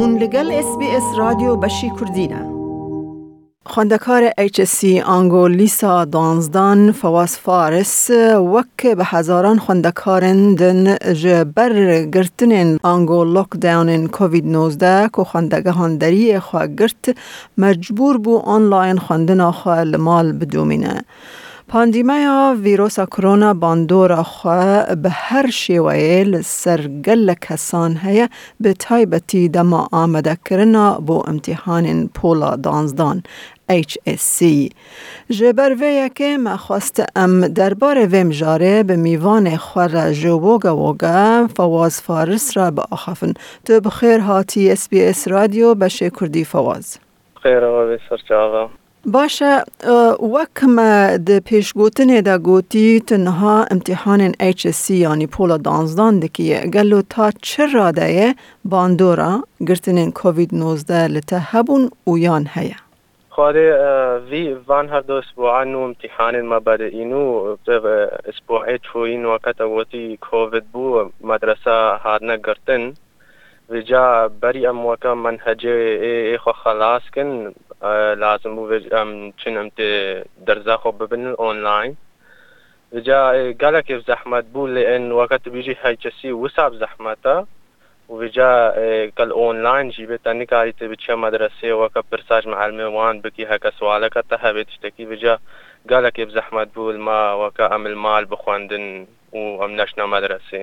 هون لگل اس بی اس رادیو بشی کردینه خواندکار HSC لیسا دانزدان فواس فارس وک به هزاران خواندکارن دن جبر گرتن آنگو لوک کووید 19 کو خواندگهان هندری خواه گرت مجبور بو آنلاین خواندن آخوا مال بدومینه پاندیمیا ویروس کرونا باندورا خواه به هر شیوه سرگل کسان هیا به تایبتی دما آمده کرنا با امتحان پولا دانزدان HSC جبر وی که ما خواست ام دربار ویم جاره به میوان خور جوبوگا وگا فواز فارس را به آخفن تو بخیر هاتی اس بی اس رادیو بشه کردی فواز خیر آقا بسر باشه د وەکمە پێشگوتنێ تنها تەنها امتحان HC یعنی پولا دانزدان دکیە گلو تا چرا ڕادەیە باندۆرە گرتنین کۆVید 19 لە تە هەبوون التهابون یان هيا خوارێ وی وان هەردو اسبوعان ما امتحانین اینو و این وقت اوتی کووید کۆVید مدرسه مەدرسە نگرتن گرتن. جا بەری ئەم وەکە من هەجێ خۆ خلاصکن لازم بوو چنم دەرزا خۆ ببن ئۆنلاین گالێک زەحمەت بوو لێن وەکەت بیژی هەیچەسی وساب زەحمەتە وجا کەل ئۆنلاین جی بێت تەنیکاریتە بچە مەدرسێ وەکە پرساژ مەعلمێوان بکی هەکە سوالەکە تە هەبێت شتێکی وجا گالێک زەحمەت بوو ما وەکە ئەمل مال بخواندن و ئەم نەشنە مەدرسێ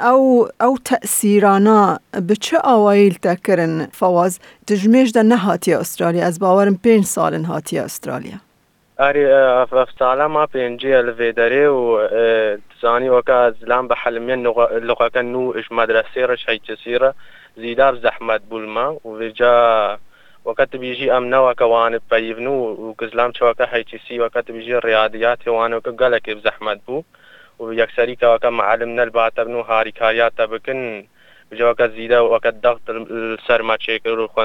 او او تاثیرانا به چه اوایل تکرن فواز دجمیش ده نه هاتی استرالیا از باورم 5 سالن هاتی استرالیا اری اف سالا ما پینجی الویدری و تزانی وکا از لام بحلمین لغه کنو اش مدرسه رش هی تسیره زیدار زحمت بولما و وجا وقت بيجي امنا وكوان بيبنو وكزلام شوكا هيتسي وقت بيجي الرياضيات وانا وكقلك بزحمت بو و یەکسەریکەوەکە معلم نەلباتەبن و هاریکاریاتە بکن بجەوەکە زیدە وەکە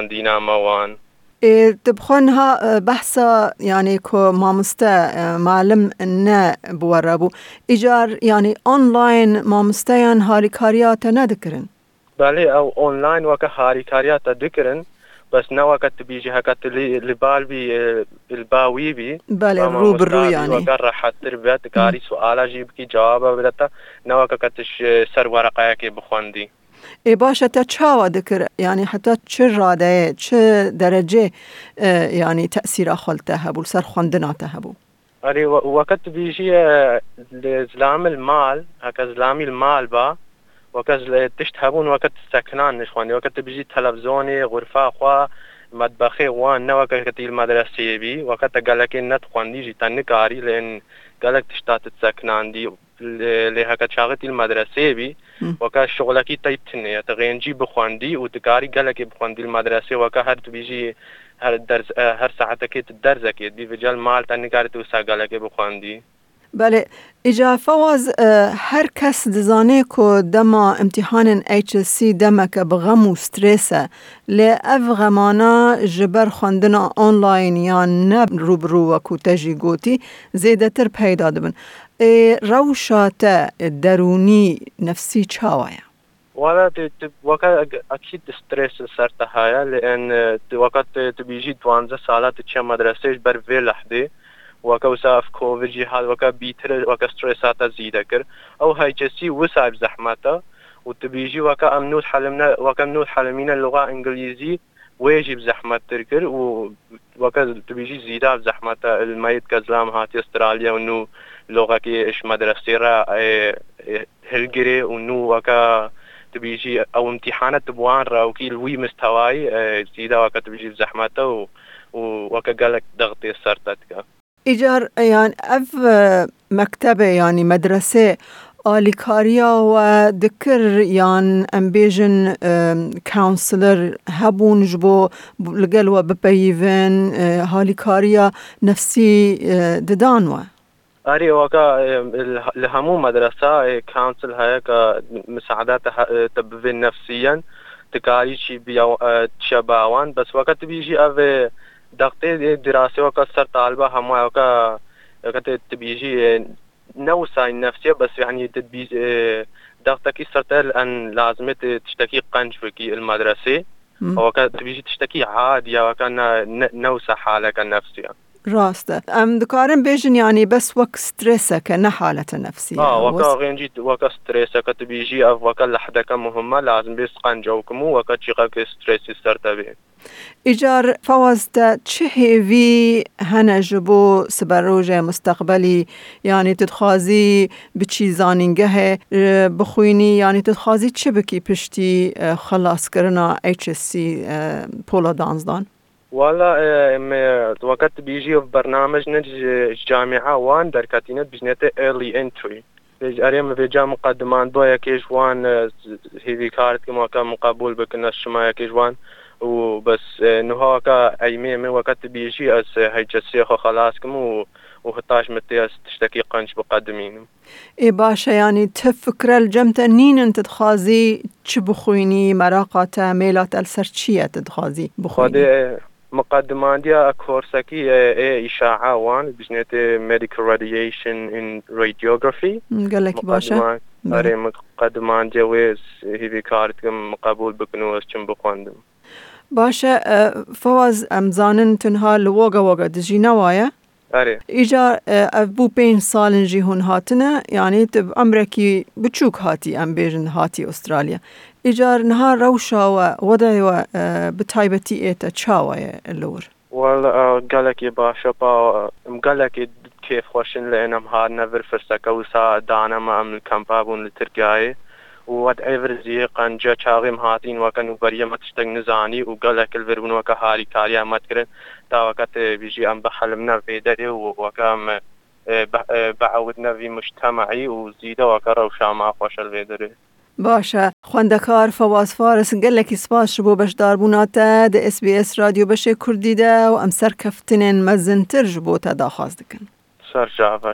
دينا موان إيه، و ها آه، بحسا يعني كو ما مستا آه، معلم نه بوەرە بوو ئیجار ینی هاري كارياتا ندكرن نەدەکردن. او أونلاين وكا هاري كارياتا دكرن بس نوقت بيجي هكت اللي بالبي الباوي بي بالي الرو بالرو يعني وقرا حتى البيت قاري سؤال اجيب كي جواب بدتا نوقت سر ورقه كي بخوندي ای باشه تا چاوا دکر یعنی حتی چه راده چه درجه یعنی تأثیر خلته هبو سر خواندنا ته هبو اری وقت بیجی زلام المال هکا زلامی المال با وەکەس تشت هەبوون وەکەت سەکنان نشخواندی وەکەت بژی تەلەڤزۆنی غورفا خوا مدبخی وان نەوەکە کەتیل مەدرسیێبی وەکەتە گەلەکەی نەت خوندیژی تەنکاری لێن گەلک تشتاتت سەکناندی لێ هەکە چاغتیل مەدرسێبی وەکە شغلەکی تەیتنێ تەغێنجی بخواندی و تکاری گەلکی بخواندیل مەدرسێ وەکە هەر تبیژی هەر سعاتەکەیت دەرزەکەیت دیجل مال تەنکارت و ساگەلەکەی بخواندی بله اجافه واز هر کس دزانه کو دما امتحان HSC دما که بغم و سترسه لی او غمانا جبر خوندن آنلاین یا نب روبرو و کتجی گوتی زیده تر پیدا دبن روشات درونی نفسی چاوایه وانا وقت اكيد ستريس صرت هايا لان وقت تبيجي 12 سالات تشي مدرسه بر في لحدي وەکە وساف کۆڤجی هاات وەکە بیتر وەکە سترێساتە زی دەکرد ئەو هەیچەسی وساب زەحمەتە وتبیژی وەکە ئەم نوت حلمە وەکەم نوت حلمینە لغا ئینگلیزی ويجب زحمة تركر و وكذا تبيجي زيادة زحمة الميت كزلام هاتي استراليا ونو لغة كي إش مدرسة را هلجري ونو وكا تبيجي أو امتحانات تبوان را وكي الوي مستواي زيادة وكا تبيجي زحمة و وكا قالك ضغطي صرتك ایجار یعنی يعني اف مکتب یعنی يعني مدرسه آلیکاریا و دکر یان يعني امبیجن کانسلر هبون جبو لگل و بپیون آه، هالیکاریا نفسی آه، ددان و آري وكا لهمو مدرسة آه، های که مساعدات تبذل نفسيا تكاري شي بيو بس وقت بيجي اوه دقتي دراسة وكا صار طالبة هما وكا تبيجي اه، نوسة النفسية بس يعني تبيجي اه، دقتك كي صرت الآن لازم تشتكي قنش في المدرسة وكا تبيجي تشتكي عادية وكان نوسة حالك النفسية راسته ام دکارم بیژن یعنی بس وک حالت نفسی. آه وکا غینجی وکا جيت که ستريسا و اف لحظه که مهمه لازم کمو وکا وكا که ستريسي سرتا بيه ایجار فوازده چه هیوی هنه جبو روژه مستقبلی یعنی تدخوازی به چی زانینگه بخوینی یعنی تدخوازی چه بکی پشتی خلاص کرنا HSC پولا دانزدان؟ والله آه، ما آه، وقت بيجي في برنامج نج الجامعة وان در كاتينت بجنات early entry بيج اريم في جام مقدمان يكيش وان هذي آه، كارت كما كان مقبول بكنا الشمايا كيجوان وبس نهار كا ايمي من وقت بيجي اس هيجا خو خلاص كم و متي متياس تشتكي قنش بقدمين اي باشا يعني تفكر الجمتة نين انت تخازي تشبخويني مراقة ميلات السرشية تدخازي بخويني مقدمانdia korsaki e işa'a wan bijnete medical radiation in radiography gelek başa اره مقدمانdia wes hivi kartgim qabul biknu ez çim bixwandim Başa fawaz em zanin tunha li woga woga dijî newaye? آره. ایجا او اه، بو پین سال جی هون هاتنا یعنی تب امریکی بچوک هاتی ام بیرن هاتی استرالیا ایجا نها روشا و وده و اه، بتایبتی ایتا چاوه لور وال اه، گلکی باشا پا گلکی کیف خوشن لینم ها نفر فرسکا وسا دانم ام کمپا بون لترکیه وەت ئەڤرزیە قەنجە چاغیم هاتین وەکەن و بەریەمە تشتێک نزانی و گەلێکل ڤروونەکە هاری کاریان مەتکردن تاوەکەت بیژی ئەم بە حەلم نەڤێ دەرێ و وەکەم بەعود نەوی مشتەمەعی و زیدەوەکە ڕەوشاما خۆشەل وێ دەرێت. باشە خوندەکار فەواسفارس گەلێکی سپاش بۆ بەشداربووناتە دە SسBS رادیو بەشێ کوردیدە و ئەم سەر کەفتنێن مەزنترژ بۆ تەداخواست دکن. سەرجاوە.